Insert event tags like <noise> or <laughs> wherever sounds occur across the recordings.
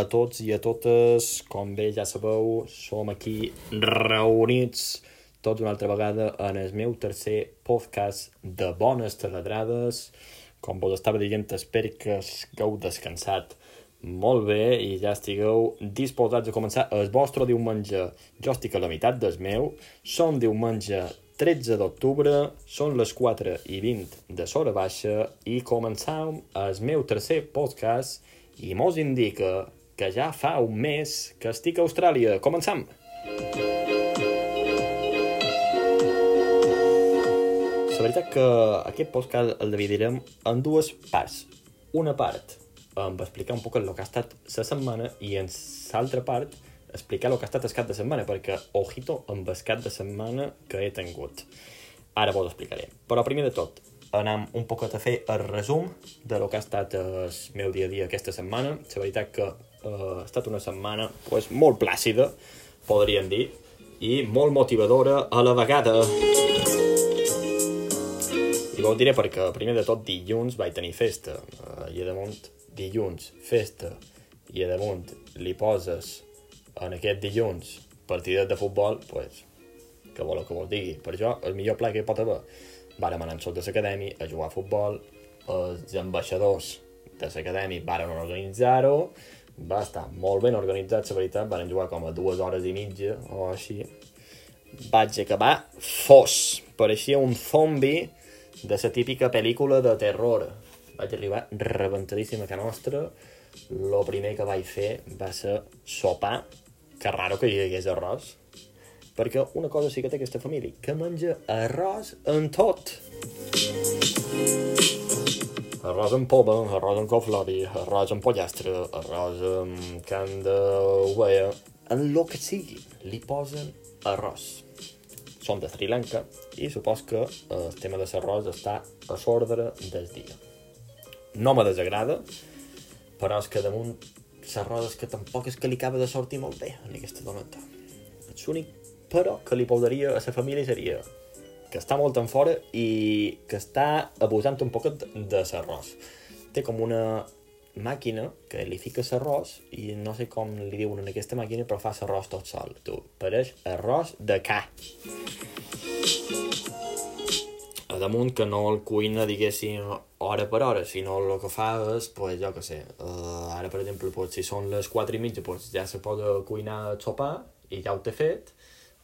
a tots i a totes. Com bé ja sabeu, som aquí reunits tots una altra vegada en el meu tercer podcast de bones teledrades. Com vos estava dient, espero que hagueu descansat molt bé i ja estigueu disposats a començar el vostre diumenge. Jo estic a la meitat del meu. Som diumenge 13 d'octubre, són les 4 i 20 de Sora Baixa i començam el meu tercer podcast i mos indica que ja fa un mes que estic a Austràlia. Començam! La veritat que aquest podcast el dividirem en dues parts. Una part amb explicar un poc el que ha estat la setmana i en l'altra part explicar el que ha estat el cap de setmana, perquè ojito amb el cap de setmana que he tingut. Ara vos explicaré. Però primer de tot, anem un poquet a fer el resum de lo que ha estat el meu dia a dia aquesta setmana. La veritat que eh, ha estat una setmana pues, molt plàcida, podríem dir, i molt motivadora a la vegada. I vos diré perquè, primer de tot, dilluns vaig tenir festa. Uh, I a damunt, dilluns, festa. I a damunt li poses en aquest dilluns partides de futbol, pues, que voleu que vos digui. Per això, el millor pla que hi pot haver. Vàrem anar sota l'acadèmia a jugar a futbol, els ambaixadors de l'acadèmia varen organitzar-ho, va estar molt ben organitzat, la veritat, van jugar com a dues hores i mitja o així. Vaig acabar fos, pareixia un zombi de la típica pel·lícula de terror. Vaig arribar rebentadíssima a casa nostra. Lo primer que vaig fer va ser sopar. Que raro que hi hagués arròs. Perquè una cosa sí que té aquesta família, que menja arròs en tot. Arròs amb poma, arròs amb coflori, arròs amb pollastre, arròs amb carn d'ovella... En lo que sigui, li posen arròs són de Sri Lanka i supos que el tema de l'arròs està a l'ordre del dia. No me desagrada, però és que damunt l'arròs és que tampoc és que li acaba de sortir molt bé en aquesta doneta. L'únic però que li posaria a la família seria que està molt en fora i que està abusant un poc de l'arròs. Té com una màquina que li fica l'arròs i no sé com li diuen en aquesta màquina però fa l'arròs tot sol tu, pareix arròs de ca a damunt que no el cuina diguéssim hora per hora sinó el que fa és, pues, jo que sé uh, ara per exemple pues, si són les 4 i mitja pues, ja se pot cuinar el sopar i ja ho té fet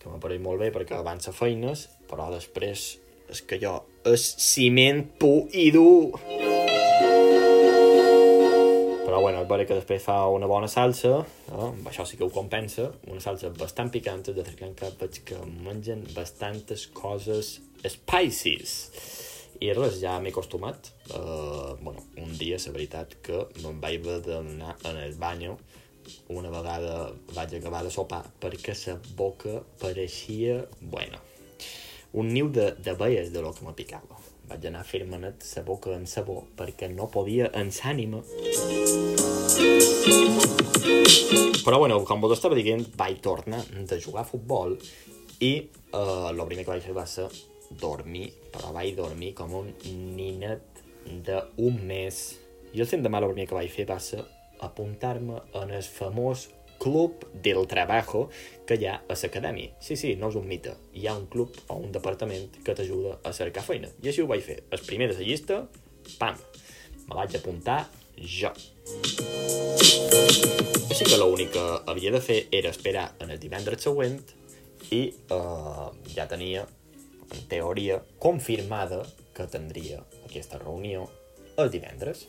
que m'apareix molt bé perquè avança feines però després és que jo és ciment pu i dur però bueno, és vera que després fa una bona salsa, no? amb això sí que ho compensa, una salsa bastant picante de Sri Lanka, veig que mengen bastantes coses spices. I res, ja m'he acostumat. Uh, bueno, un dia, la veritat, que me'n vaig haver d'anar en el banyo una vegada vaig acabar de sopar perquè la boca pareixia, bueno, un niu d'abelles de, de lo que me picava. Vaig anar fer-me net la boca en sabó perquè no podia en s'ànima. Però bueno, com vos estava dient, vaig tornar de jugar a futbol i eh, el primer que vaig fer va ser dormir, però vaig dormir com un ninet d'un mes. I el demà el primer que vaig fer va ser apuntar-me en el famós Club del Trabajo que hi ha a l'acadèmia. Sí, sí, no és un mite. Hi ha un club o un departament que t'ajuda a cercar feina. I així ho vaig fer. El primer de la llista, pam, me vaig apuntar jo. Així que l'únic que havia de fer era esperar en el divendres següent i eh, ja tenia, en teoria, confirmada que tindria aquesta reunió el divendres.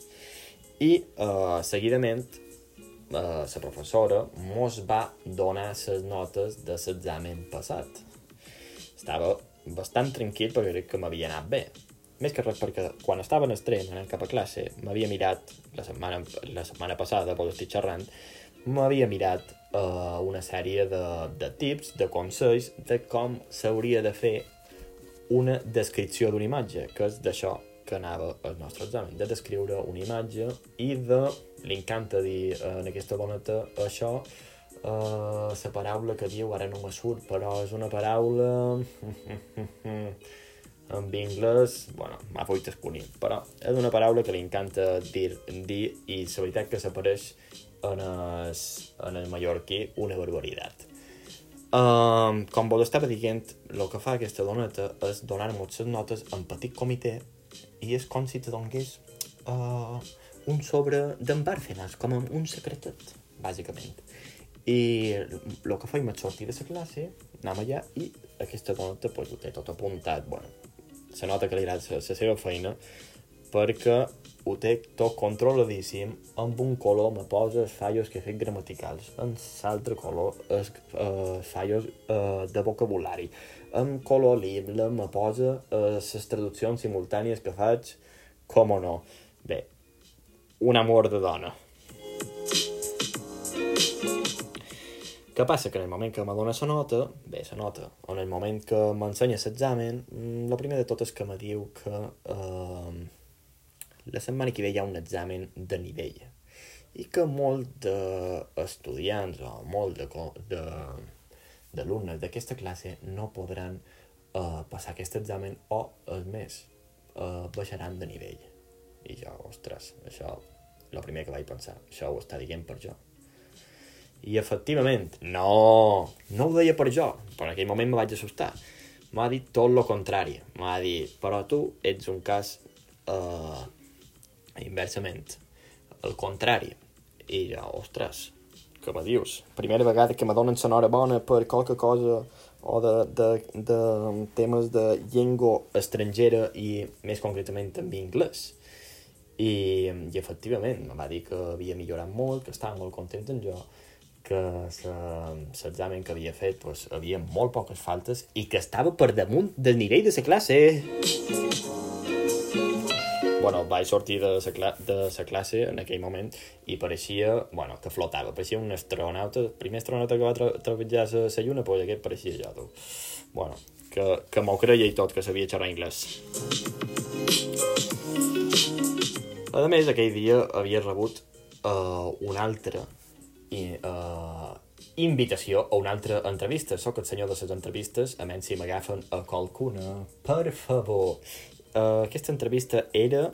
I eh, seguidament la uh, professora mos va donar les notes de l'examen passat. Estava bastant tranquil perquè crec que m'havia anat bé. Més que res perquè quan estava en estrem, anant cap a classe, m'havia mirat, la setmana, la setmana passada, quan estic xerrant, m'havia mirat uh, una sèrie de, de tips, de consells, de com s'hauria de fer una descripció d'una imatge, que és d'això que anava al nostre examen, de descriure una imatge i de... Li encanta dir eh, en aquesta doneta això, uh, la paraula que diu, ara no me surt, però és una paraula... <laughs> en anglès, bueno, m'ha fet esponir, però és una paraula que li encanta dir, dir i la veritat que s'apareix en el, en el mallorquí una barbaritat. Um, com vos estava dient, el que fa aquesta doneta és donar-nos les notes en petit comitè i és com si te donés uh, un sobre d'en Bárcenas, com un secretet, bàsicament. I el que faig és sortir de la classe, anem allà i aquesta doneta pues, ho té tot apuntat. Bueno, se nota que li agrada la seva feina perquè ho té tot controladíssim, amb un color me posa els fallos que he fet gramaticals, en l'altre color els uh, fallos uh, de vocabulari, amb color libre me posa les uh, traduccions simultànies que faig, com o no. Bé, un amor de dona. Què passa? Que en el moment que me dona la nota, bé, la nota, o en el moment que m'ensenya l'examen, mm, primer de tot és que me diu que eh, la setmana que ve hi ha un examen de nivell i que molt d'estudiants o molt d'alumnes d'aquesta classe no podran uh, passar aquest examen o, el més, uh, baixaran de nivell. I jo, ostres, això, el primer que vaig pensar, això ho està dient per jo. I efectivament, no, no ho deia per jo, però en aquell moment me vaig assustar. M'ha dit tot el contrari. M'ha dit, però tu ets un cas uh, inversament, el contrari. I jo, ostres, què me dius? Primera vegada que me donen bona per qualque cosa o de, de, de temes de llengua estrangera i més concretament també anglès. I, i efectivament, me va dir que havia millorat molt, que estava molt content amb jo, que l'examen que havia fet pues, havia molt poques faltes i que estava per damunt del nivell de la classe bueno, vaig sortir de la, cla de la classe en aquell moment i pareixia, bueno, que flotava, pareixia un astronauta, el primer astronauta que va treballar a la lluna, pues aquest pareixia jo, tu. Bueno, que, que m'ho creia i tot, que sabia xerrar anglès. A més, aquell dia havia rebut uh, una altra i, uh, invitació a una altra entrevista. Soc el senyor de les entrevistes, a menys si m'agafen a qualcuna. Per favor, uh, aquesta entrevista era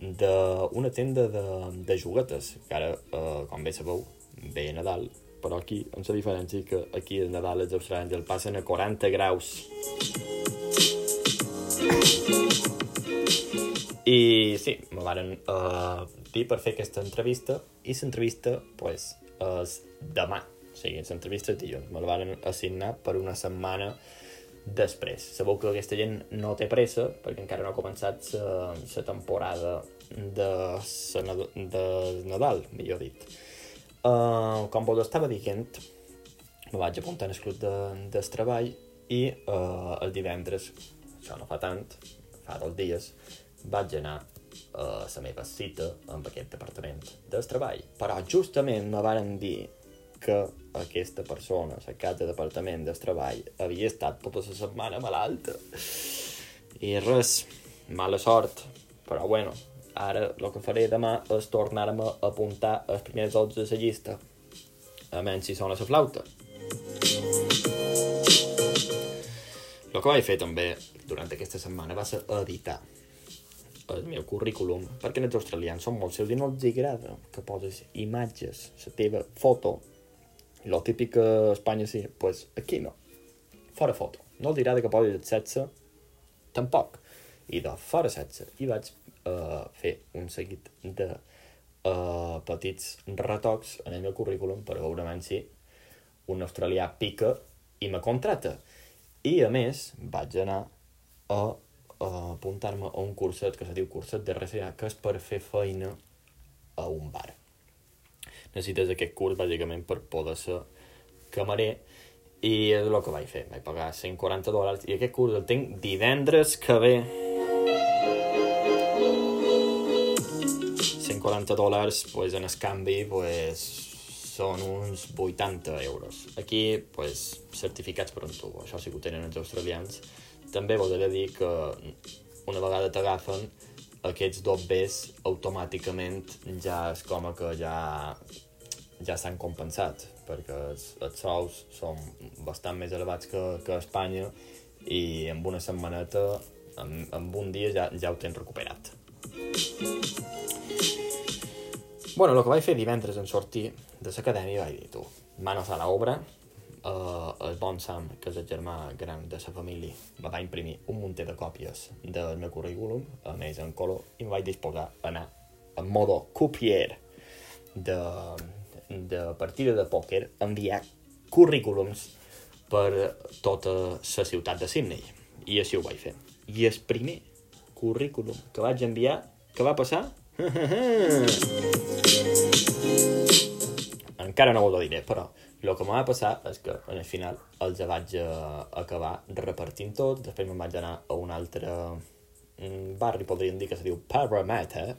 d'una tenda de, de juguetes, que ara, uh, com bé sabeu, ve Nadal, però aquí, amb la diferència que aquí el Nadal els australians el passen a 40 graus. I sí, me varen uh, dir per fer aquesta entrevista i l'entrevista, pues, és demà. O sigui, l'entrevista és dilluns. Me la van assignar per una setmana després. Sabeu que aquesta gent no té pressa perquè encara no ha començat la temporada de, sa, de Nadal, millor dit. Uh, com vos estava dient, me vaig apuntar en el club de, del treball i uh, el divendres, això no fa tant, fa dos dies, vaig anar a la meva cita amb aquest departament del treball. Però justament me varen dir que aquesta persona, la cap de departament del treball, havia estat tota la setmana malalta. I res, mala sort, però bueno, ara el que faré demà és tornar-me a apuntar els primers 12 de la llista, a menys si sona la flauta. El que vaig fer també durant aquesta setmana va ser editar el meu currículum, perquè els australians són molt seus i no els agrada que poses imatges, la teva foto, lo típic a Espanya sí, pues aquí no. Fora foto. No el dirà de que posis el sexe, tampoc. I de fora sexe. I vaig uh, fer un seguit de uh, petits retocs en el meu currículum per veure si un australià pica i me contrata. I, a més, vaig anar a, a apuntar-me a un curset que se diu curset de RCA, que és per fer feina a un bar necessites aquest curs bàsicament per poder ser camarer. I és el que vaig fer, vaig pagar 140 dòlars. I aquest curs el tinc divendres que ve. 140 dòlars pues, en el canvi pues, són uns 80 euros. Aquí pues, certificats per un tubo. Això sí que ho tenen els australians. També voldria dir que una vegada t'agafen aquests dos Bs automàticament ja és com que ja ja s'han compensat, perquè els, els sous són bastant més elevats que, que a Espanya i amb una setmaneta, amb, amb un dia ja, ja ho tens recuperat. Bueno, el que vaig fer divendres en sortir de l'acadèmia vaig dir, tu, manos a l'obra, uh, el bon Sam, que és el germà gran de la família, me va imprimir un munter de còpies del meu currículum, a més en color, i em vaig disposar a anar en modo copier de, de partida de pòquer, enviar currículums per tota la ciutat de Sydney. I així ho vaig fer. I el primer currículum que vaig enviar, què va passar? <laughs> Encara no ho diré, però el que m'ha passar és que en el final els vaig uh, acabar repartint tot, després me'n vaig anar a un altre um, barri, podríem dir que se diu Parramatta,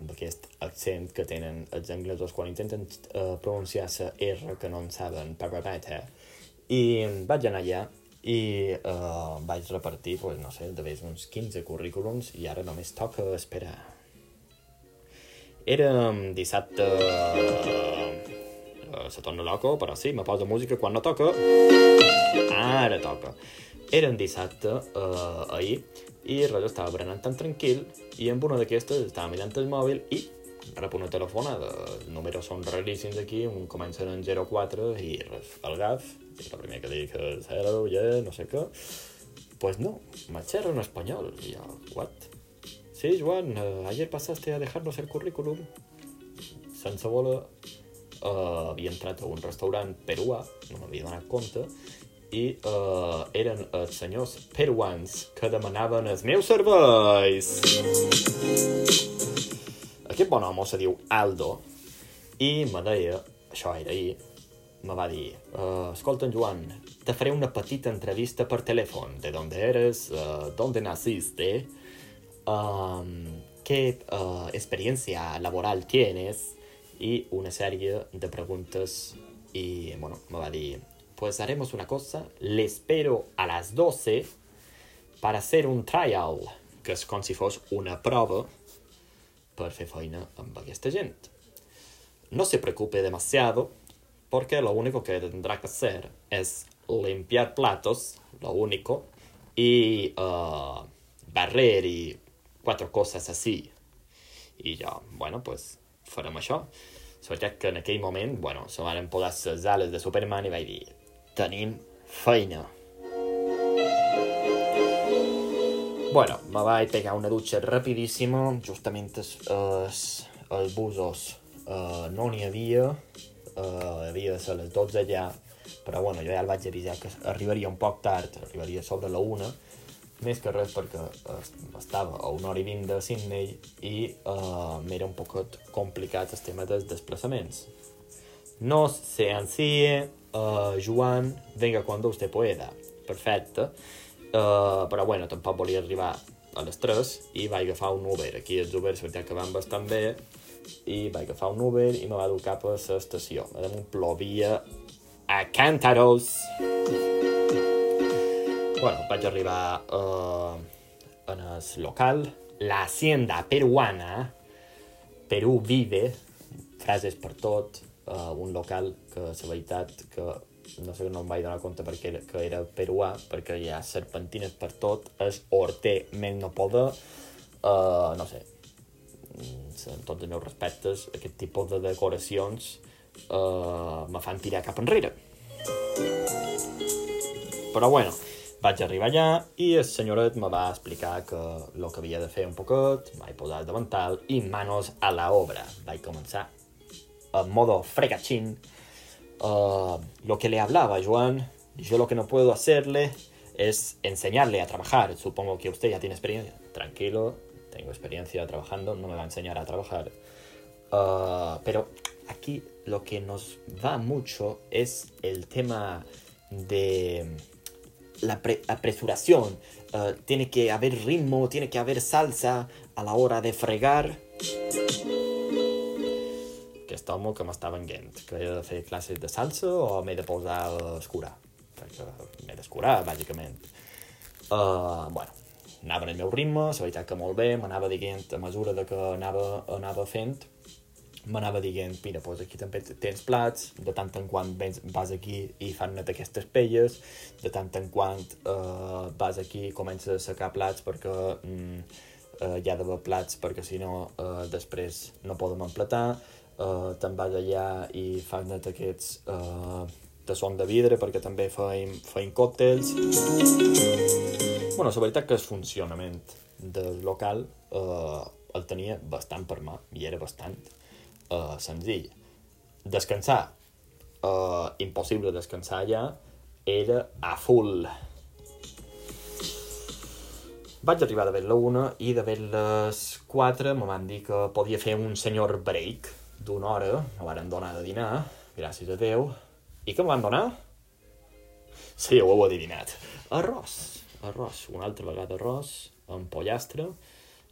amb aquest accent que tenen els anglesos quan intenten uh, pronunciar la R que no en saben, Parramatta, i vaig anar allà i uh, vaig repartir, pues, no sé, de vegades uns 15 currículums i ara només toca esperar. Era dissabte... Uh, se torna loco, però sí, me posa música quan no toca. Ara toca. Era un dissabte uh, ahir i res, estava berenant tan tranquil i amb una d'aquestes estava mirant el mòbil i rep una telefonada. Els números són raríssims aquí, un comença en 04 i res, el GAF, i el primer que dic és hello, yeah, no sé què. Pues no, me en espanyol. I jo, what? Sí, Joan, uh, ayer pasaste a dejarnos el currículum. Sense voler, uh, havia entrat a un restaurant peruà, no m'havia donat compte, i uh, eren els senyors peruans que demanaven els meus serveis. Aquest bon home se diu Aldo i me deia, això era ahir, me va dir, uh, escolta, Joan, te faré una petita entrevista per telèfon. De dónde eres? Uh, ¿Dónde naciste? um, qué uh, experiencia laboral tienes y una serie de preguntas y bueno, me va a decir, pues haremos una cosa, le espero a las 12 para hacer un trial, que és com si fos una prova per feina amb aquesta gent. No se preocupe demasiado, porque lo único que tendrá que hacer es limpiar platos, lo único, y uh, barrer y quatre coses així. I jo, bueno, pues, farem això. Veritat que en aquell moment, bueno, se van posar les ales de Superman i vaig dir, tenim feina. Bueno, me vaig pegar una dutxa rapidíssima, justament els, els, els busos uh, no n'hi havia, uh, havia de ser les 12 ja, però bueno, jo ja el vaig avisar que arribaria un poc tard, arribaria sobre la 1, més que res perquè estava a una hora i vint de Sydney i uh, m'era un poc complicat el tema dels desplaçaments. No se ansíe, uh, Joan, venga cuando usted pueda. Perfecte. Uh, però bueno, tampoc volia arribar a les 3 i vaig agafar un Uber. Aquí els Ubers, veritat que van bastant bé, i vaig agafar un Uber i me va dur cap a l'estació. A damunt plovia a càntaros. Bueno, vaig arribar uh, en el local, la hacienda peruana, Perú vive, frases per tot, uh, un local que la veritat que no sé que no em vaig donar compte perquè era, que era peruà, perquè hi ha serpentines per tot, és horter més no poder, uh, no sé, en tots els meus respectes, aquest tipus de decoracions uh, me fan tirar cap enrere. Però bueno, vaig arribar allà i el senyoret me va explicar que el que havia de fer un poquet, vaig posar el davantal i manos a la obra. Vaig començar modo fregachín. Uh, lo que le hablaba Joan, yo lo que no puedo hacerle es enseñarle a trabajar. Supongo que usted ya tiene experiencia. Tranquilo, tengo experiencia trabajando, no me va a enseñar a trabajar. Uh, pero aquí lo que nos va mucho es el tema de la apresuración, uh, tiene que haber ritmo, tiene que haber salsa a la hora de fregar. Aquest home que m'està venguent, que he de fer classes de salsa o m'he de posar a escurar? Perquè m'he d'escurar, bàsicament. Uh, bueno, anava en el meu ritme, la veritat que molt bé, m'anava dient a mesura de que anava, anava fent, m'anava dient, mira, doncs aquí també tens plats, de tant en quant vas aquí i fan net aquestes pelles, de tant en quant eh, vas aquí i comences a sacar plats perquè mm, eh, hi ha d'haver plats perquè si no eh, després no podem emplatar, uh, te'n vas allà i fas net aquests uh, de son de vidre perquè també feim, feim còctels. bueno, la veritat que el funcionament del local uh, el tenia bastant per mà i era bastant uh, senzill. Descansar, uh, impossible descansar allà, era a full. Vaig arribar de la una i de les 4 me van dir que podia fer un senyor break d'una hora, me van donar de dinar, gràcies a Déu. I què me van donar? Sí, ho heu adivinat. Arròs. Arròs. Una altra vegada arròs amb pollastre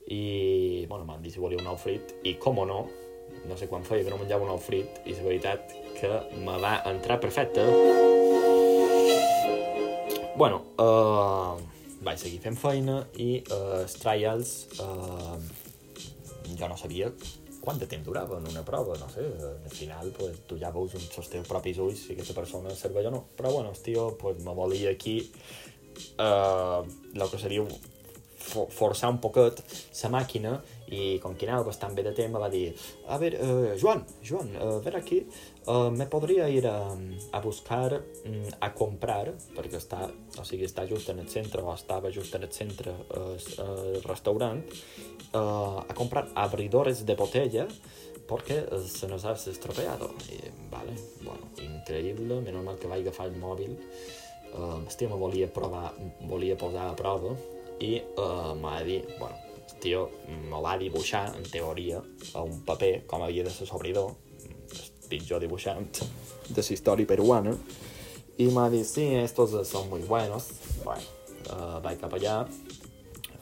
i, bueno, m'han dit si volia un ou frit i, com o no, no sé quan feia que no menjava un ou frit i la veritat que me va entrar perfecte. Bueno, uh, vaig seguir fent feina i uh, els trials uh, jo no sabia quant de temps durava en una prova, no sé, al final pues, tu ja veus amb els teus propis ulls si aquesta persona serveix o no, però bueno, el tio pues, me volia aquí uh, el que seria forçar un poquet la màquina i com que anava bastant bé de tema va dir a veure, uh, Joan, Joan, uh, ver aquí uh, me podria ir a, a buscar um, a comprar perquè està, o sigui, està just en el centre o estava just en el centre uh, el restaurant uh, a comprar abridores de botella porque se nos ha estropeado. I, vale, bueno, increïble, menys mal que vaig agafar el mòbil. Uh, hòstia, me volia provar, volia posar a prova i uh, m'ha dit, bueno, tio me va dibuixar, en teoria, a un paper, com havia de ser s'obridor, estic jo dibuixant, de la història peruana, i m'ha dit, sí, estos son muy buenos. Bueno, uh, vaig cap allà,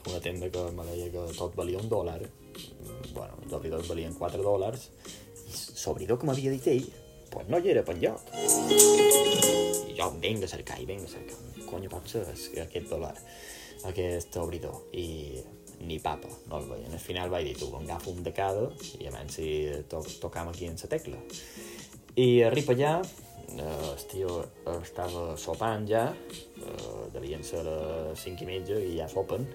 una tenda que me deia que tot valia un dòlar, bueno, els obridors valien 4 dòlars, i l'obridor que m'havia dit ell, pues no hi era per lloc. I jo venc a cercar, i venc a cercar, conyo pot ser aquest dòlar aquest obridor. I ni papa, no el veien. Al final vaig dir, tu, agafo un de cada i a menys si to tocam aquí en la tecla. I arriba allà, eh, el tio estava sopant ja, eh, devien ser les cinc i mitja i ja sopen,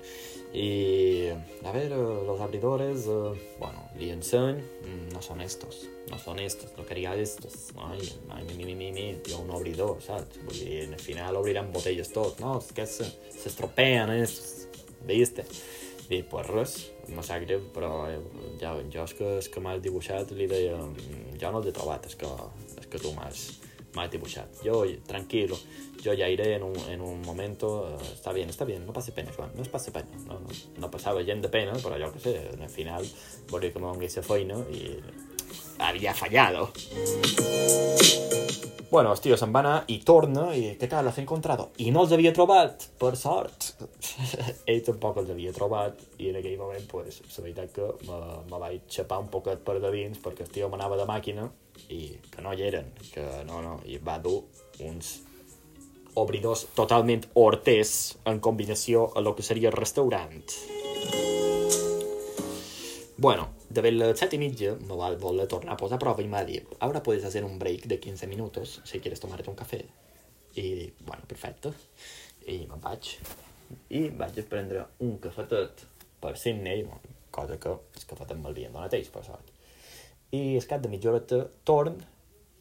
i a veure, los abridores, eh, bueno, li enseny, mm, no són estos, no són estos, no quería estos, ai, ai, mi, mi, mi, mi, jo un obridor, saps? Vull dir, al final obriran botelles tot, no, és que se, se estropean estos, viste? I, pues res, me sap greu, però eh, ja, jo és que, és que m'has dibuixat li deia, jo no l'he trobat, és que, és que tu m'has m'has dibuixat. Jo, tranquilo, yo ya iré en un, en un momento, uh, está bien, está bien, no pase pena, Joan, no es passe pena. No, no, no passava gent de pena, però jo que sé, al final volia que me donés la feina i havia fallado. Bueno, el tio se'n va anar i torna i què tal, has encontrado? I no els havia trobat, per sort. <laughs> Ell tampoc els havia trobat i en aquell moment, pues, la veritat que me, me vaig xapar un poquet per de dins perquè el tio m'anava de màquina i que no hi eren, que no, no, i va dur uns obridors totalment horters en combinació a lo que seria el restaurant. Bueno, de las 7 y media me va a volver a tornar a posar a prova y me va a dir ahora puedes hacer un break de 15 minutos si quieres tomarte un cafè. I, bueno, perfecte. I me'n vaig. I vaig a prendre un cafetet per Sydney, cosa que els cafetet m'havien donat ells, per sort. I al cap de mitja horeta torn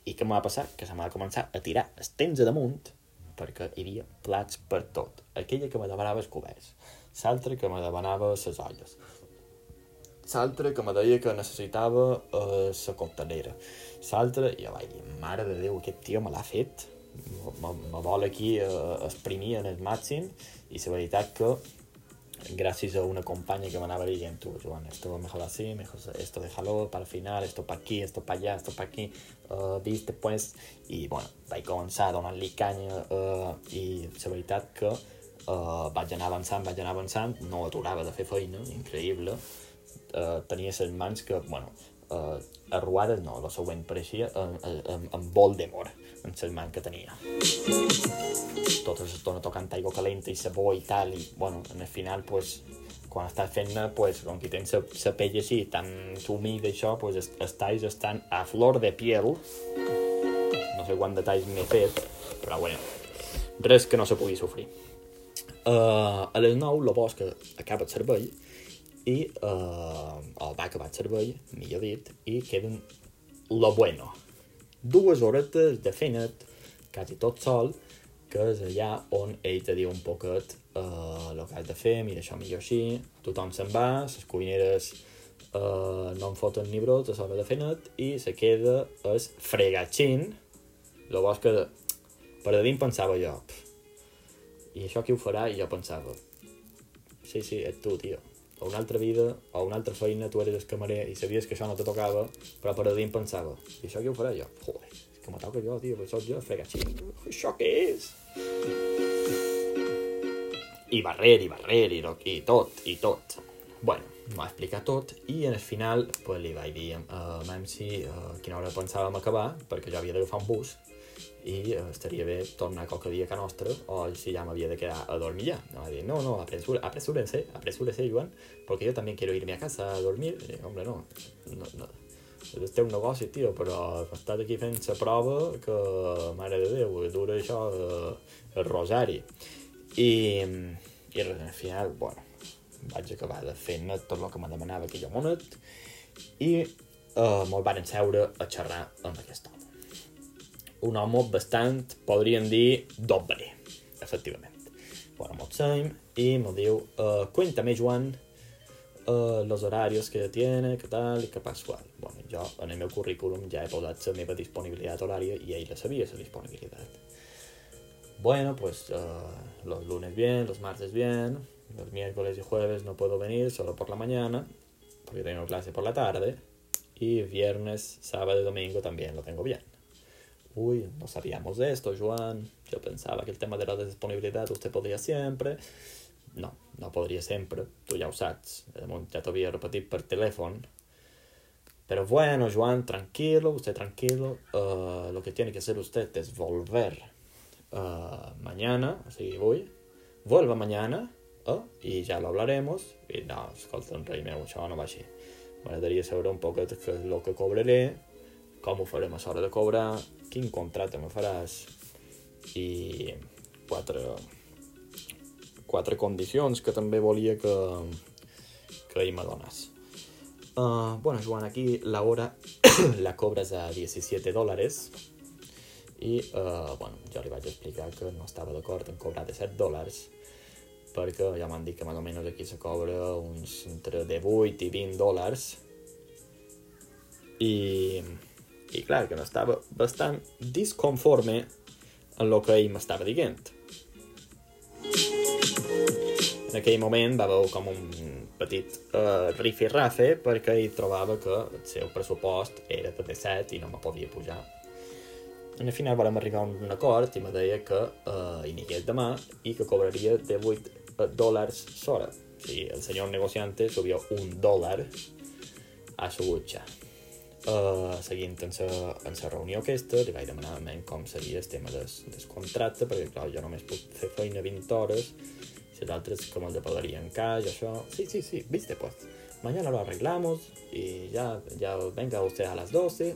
i què m'ha passat? Que se m'ha començar a tirar els temps a damunt perquè hi havia plats per tot. Aquella que me demanava els coberts, l'altra que me demanava les olles, l'altre que me deia que necessitava eh, la coctelera. L'altre, i jo vaig dir, mare de Déu, aquest tio me l'ha fet, me, me vol aquí eh, exprimir en el màxim, i la veritat que gràcies a una companya que m'anava dient tu, Joan, esto mejor así, mejor esto déjalo para el final, esto para aquí, esto para allá, esto para aquí, uh, viste, pues, i, bueno, vaig començar a donar-li canya uh, i la veritat que uh, vaig anar avançant, vaig anar avançant, no aturava de fer feina, increïble, uh, tenia les mans que, bueno, uh, arruades no, la següent pareixia amb, amb, amb Voldemort, en les mans que tenia. Tota l'estona tocant aigua calenta i sabó i tal, i, bueno, en el final, pues, quan estàs fent-ne, pues, com que tens la pell així, tan humida això, pues, els talls estan a flor de piel. No sé quant detalls m'he fet, però, bueno, res que no se pugui sofrir. Uh, a les 9, el bosc acaba el servei i, eh, o va acabar el servei, millor dit, i queden lo bueno. Dues horetes de feina't, quasi tot sol, que és allà on ell te diu un poquet uh, el que has de fer, mira això millor així, tothom se'n va, les cuineres uh, no en foten ni brot a l'hora de feina't i se queda es fregatxin, el bosc que per a dins pensava jo, i això qui ho farà? I jo pensava, sí, sí, ets tu, tio. O una altra vida, o una altra feina, tu eres el camarer i sabies que això no te tocava, però per a dins pensava, i això qui ho farà? Jo, joder, és que me toca jo, tio, soc jo, fregatxin, això què és? I barrer, i barrer, i, i tot, i tot. Bueno, m'ha explicat tot i en el final pues, li vaig dir a Mamsi uh, quina hora pensàvem acabar perquè jo havia d'agafar un bus i uh, estaria bé tornar qualque dia a casa nostra o si ja m'havia de quedar a dormir ja. No, va dir, no, no, apresur, apresúrense, Joan, porque yo también quiero irme a casa a dormir. I, hombre, no, no, no. És teu negoci, tio, però estàs aquí fent la prova que, mare de Déu, dura això eh, el rosari. I, i al final, bueno, vaig acabar de fer tot el que me demanava aquella monet i uh, me'l van seure a xerrar amb aquest home. Un home bastant, podríem dir, doble, efectivament. Bueno, mos seim i me diu, uh, cuéntame, Joan, uh, los horarios que tiene, que tal, i que pasqual. Bueno, jo en el meu currículum ja he posat la meva disponibilitat horària i ell la sabia, la disponibilitat. Bueno, pues uh, los lunes bien, los martes bien, los miércoles y jueves no puedo venir solo por la mañana, porque tengo clase por la tarde, y viernes, sábado y domingo también lo tengo bien. Uy, no sabíamos de esto, Joan. Yo pensaba que el tema de la disponibilidad usted podría siempre. No, no podría siempre. Tú ya usats. Ya te había repetido por teléfono. Pero bueno, Joan, tranquilo, usted tranquilo. Uh, lo que tiene que hacer usted es volver uh, mañana, así voy. Vuelva mañana oh, i ja lo hablaremos. I no, escolta, un rei meu, això no va així. M'agradaria saber un poc què és el que cobraré, com ho farem a l'hora de cobrar, quin contracte me faràs i quatre, quatre condicions que també volia que, que me dones. Uh, bueno, Joan, aquí la hora <coughs> la cobres a 17 dòlars i uh, bueno, jo li vaig explicar que no estava d'acord en cobrar 17 dòlars perquè ja m'han dit que més o menys aquí se cobra uns entre 18 i 20 dòlars i, i clar, que n'estava bastant disconforme en el que ell m'estava dient. En aquell moment va haver com un petit uh, rifirrafe perquè ell trobava que el seu pressupost era de 17 i no me podia pujar. En el final vam arribar a un acord i me deia que uh, hi anigués demà i que cobraria 18 dólares l'hora. O sigui, el senyor negociante subió un dòlar a su butxa. Uh, seguint en la, reunió aquesta, li vaig demanar com seria el tema del, del contracte, perquè clar, jo només puc fer feina 20 hores, si l'altre com el de pagaria en cas, això... Sí, sí, sí, viste, pues. Mañana lo arreglamos y ya, ya venga usted a las 12.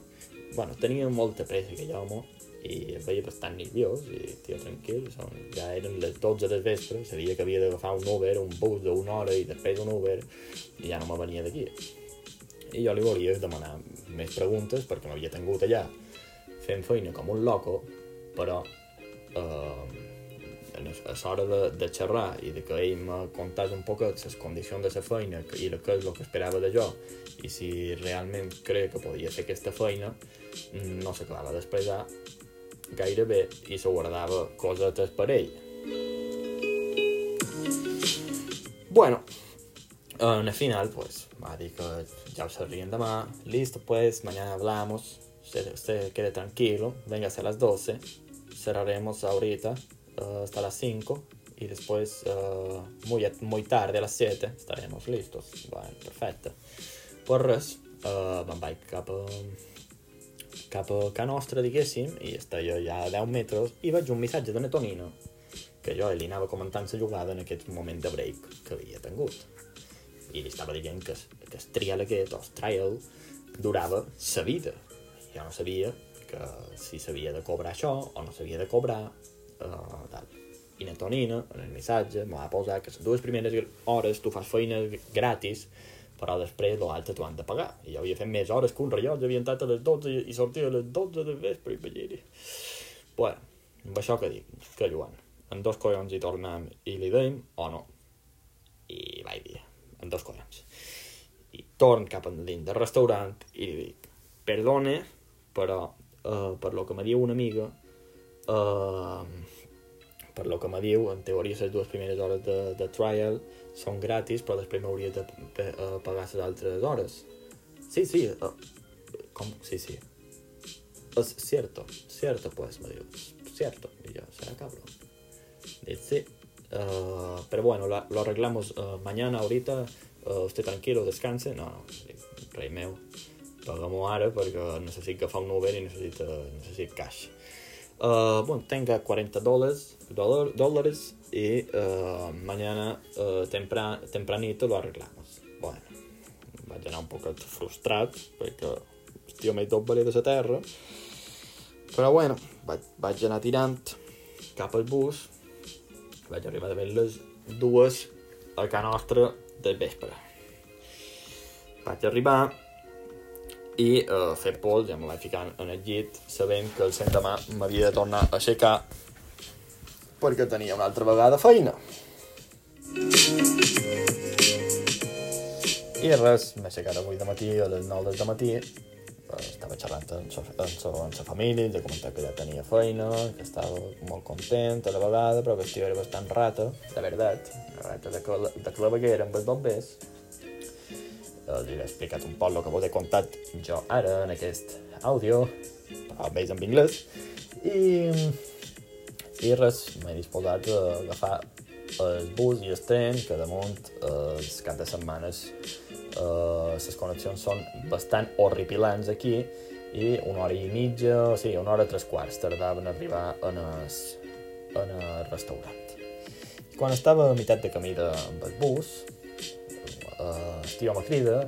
Bueno, tenia molta pressa que jo, i es veia bastant nerviós i tio tranquil, són, ja eren les 12 del vespre, sabia que havia d'agafar un Uber, un bus d'una hora i després un Uber i ja no me venia d'aquí. I jo li volia demanar més preguntes perquè m'havia tingut allà fent feina com un loco, però eh, a l'hora de, de xerrar i de que ell me contàs un poc les condicions de la feina i el que és el que esperava de jo i si realment crec que podia fer aquesta feina no s'acabava d'expressar gairebé i se guardava cosetes per ell. Bueno, en el final, pues, va dir que ya os ríen demà, listo, pues, mañana hablamos, usted, usted quede tranquilo, véngase a las 12, cerraremos ahorita uh, hasta las 5 y después uh, muy, muy tarde a las 7 estaremos listos. Bueno, perfecte. Pues res, uh, me'n vaig cap a, cap a Can Nostra, diguéssim, i estava ja a 10 metres, i veig un missatge de Netonino, que jo li anava comentant la jugada en aquest moment de break que havia tingut. I li estava dient que, que el trial aquest, el trial, durava sa vida. Jo no sabia que si s'havia de cobrar això o no s'havia de cobrar, uh, tal. I Netonino, en el missatge, m'ho va posar que les dues primeres hores tu fas feina gratis però després l'altre t'ho han de pagar. I jo havia fet més hores que un rellotge, havia entrat a les 12 i sortia a les 12 de vespre i veia Bueno, amb això que dic, que Joan, en dos collons hi tornem i li deim o no. I vaig dir, en dos collons. I torn cap endins del restaurant i li dic, perdone, però uh, per lo que me diu una amiga, uh, per lo que me diu, en teoria les dues primeres hores de, de trial són gratis, però després m'hauria de, uh, pagar les altres hores. Sí, sí, uh, com? Sí, sí. Es cierto, cierto, pues, me diu, cierto. Y yo, será cabrón. Dice, sí. Uh, pero bueno, lo, lo arreglamos uh, mañana, ahorita, uh, usted tranquilo, descanse. No, no, rei meu, paga-m'ho ara perquè necessit agafar un Uber i necessit, necessit cash. Uh, bueno, tenga 40 dólares, dólares y uh, mañana uh, tempran, tempranito lo arreglamos. Bueno, vaig anar un poc frustrat perquè el tio m'he tot de la terra, però bueno, vaig, vaig anar tirant cap al bus, vaig arribar de les dues a casa nostra del vespre. Vaig arribar i uh, fer pols, ja me vaig ficar en el llit, sabent que el demà m'havia de tornar a aixecar perquè tenia una altra vegada feina. I res, m'he aixecat avui de matí, a les 9 del matí, estava xerrant amb sa família, de comentar que ja tenia feina, que estava molt content a la vegada, però que el tio era bastant rata, de veritat, rata de, de claveguera amb els bombers, els he explicat un poc el que vos he contat jo ara en aquest àudio, però més en anglès, i, i res, m'he disposat a agafar el bus i el tren, que damunt eh, els caps de setmanes eh, les connexions són bastant horripilants aquí i una hora i mitja, o sigui, una hora i tres quarts tardaven a arribar en el, en el restaurant. I quan estava a meitat de camí de, amb el bus, uh, tío me crida,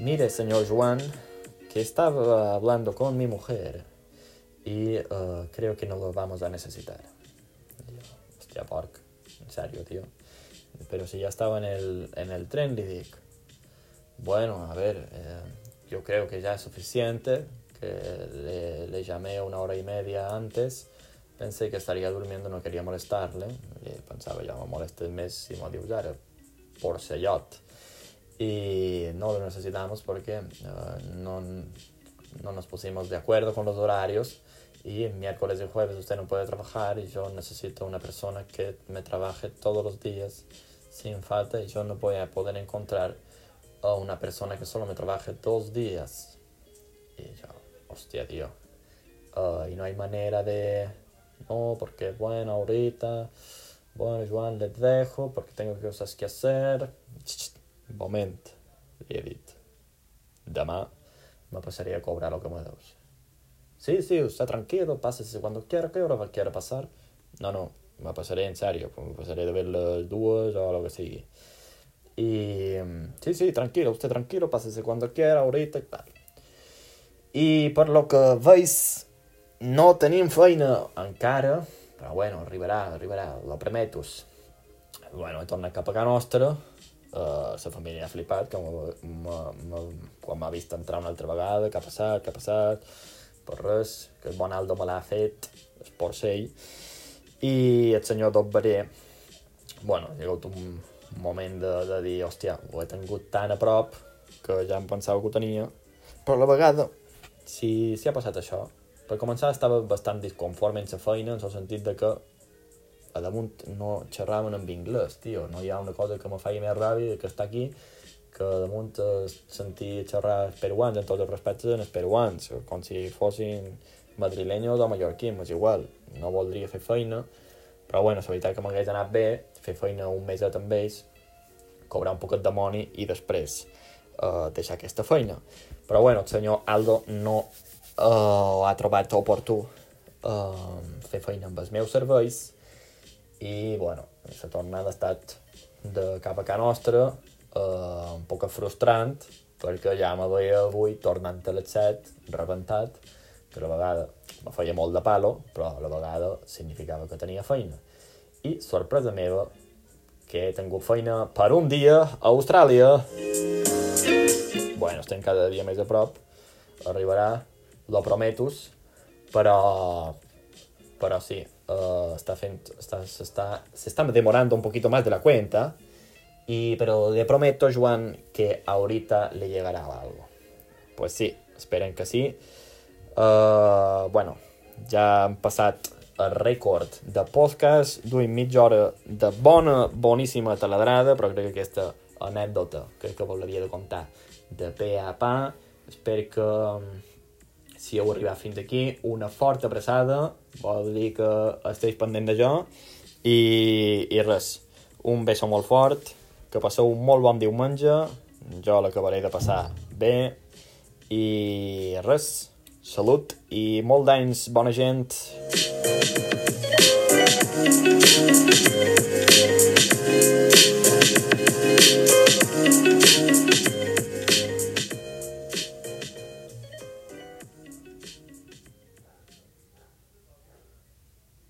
mire señor Juan, que estaba hablando con mi mujer y uh, creo que no lo vamos a necesitar. yo, hostia, Park, en serio, tío. Pero si ya estaba en el, en el tren, le dije, bueno, a ver, eh, yo creo que ya es suficiente, que le, le, llamé una hora y media antes, pensé que estaría durmiendo, no quería molestarle, y pensaba, ya me molesté el mes si me digo, por Sellot. Y no lo necesitamos porque uh, no, no nos pusimos de acuerdo con los horarios y miércoles y jueves usted no puede trabajar y yo necesito una persona que me trabaje todos los días sin falta y yo no voy a poder encontrar a una persona que solo me trabaje dos días. Y yo, hostia, tío. Uh, y no hay manera de... No, porque bueno, ahorita bueno, Joan, les dejo porque tengo cosas que hacer. Un moment, li he dit. Demà me pasaré a cobrar lo que me deus. Sí, sí, usted tranquilo, pásese cuando quiera, ¿qué hora quiera pasar? No, no, me pasaré en serio, me pasaré de ver las dues o lo que sigui. Y sí, sí, tranquilo, usted tranquilo, pásese cuando quiera, ahorita y tal. I per lo que veis, no tenim feina encara, però bueno, arribarà, arribarà, lo prometo. Bueno, he tornat cap a casa nostra, uh, la família ha flipat, que m -m -m quan m'ha vist entrar una altra vegada, què ha passat, què ha passat, per res, que el bon Aldo me l'ha fet, el porcell, i el senyor Dobbaré, bueno, ha hagut un moment de, de dir, hòstia, ho he tingut tan a prop que ja em pensava que ho tenia, però a la vegada, si, si ha passat això, per començar estava bastant disconforme amb la feina, en el sentit de que a damunt no xerraven en anglès, tio. No hi ha una cosa que me feia més ràbia que està aquí que damunt sentir xerrar peruans, en tots els respectes, en els peruans, com si fossin madrilenyos o mallorquins, és igual. No voldria fer feina, però bueno, la veritat que m'hagués anat bé fer feina un meset amb ells, cobrar un poquet de moni i després uh, deixar aquesta feina. Però bueno, el senyor Aldo no uh, ha trobat oportú uh, fer feina amb els meus serveis i, bueno, la tornada ha estat de cap a casa nostra uh, un poc frustrant perquè ja me veia avui tornant a les 7, rebentat, que a vegada me feia molt de palo, però a la vegada significava que tenia feina. I, sorpresa meva, que he tingut feina per un dia a Austràlia. Bueno, estem cada dia més a prop. Arribarà, lo prometos, però... Però sí, uh, està fent... Està, s'està, demorando un poquito más de la cuenta, y, pero le prometo, Joan, que ahorita le llegará algo. Pues sí, esperen que sí. Uh, bueno, ja hem passat el rècord de podcast, duim mitja hora de bona, boníssima taladrada, però crec que aquesta anècdota crec que volia de contar de pe a pa. Espero que si heu arribat fins aquí, una forta abraçada, vol dir que esteu pendent de jo, i, i res, un beso molt fort, que passeu un molt bon diumenge, jo l'acabaré de passar bé, i res, Salut i molt d'anys, bona gent!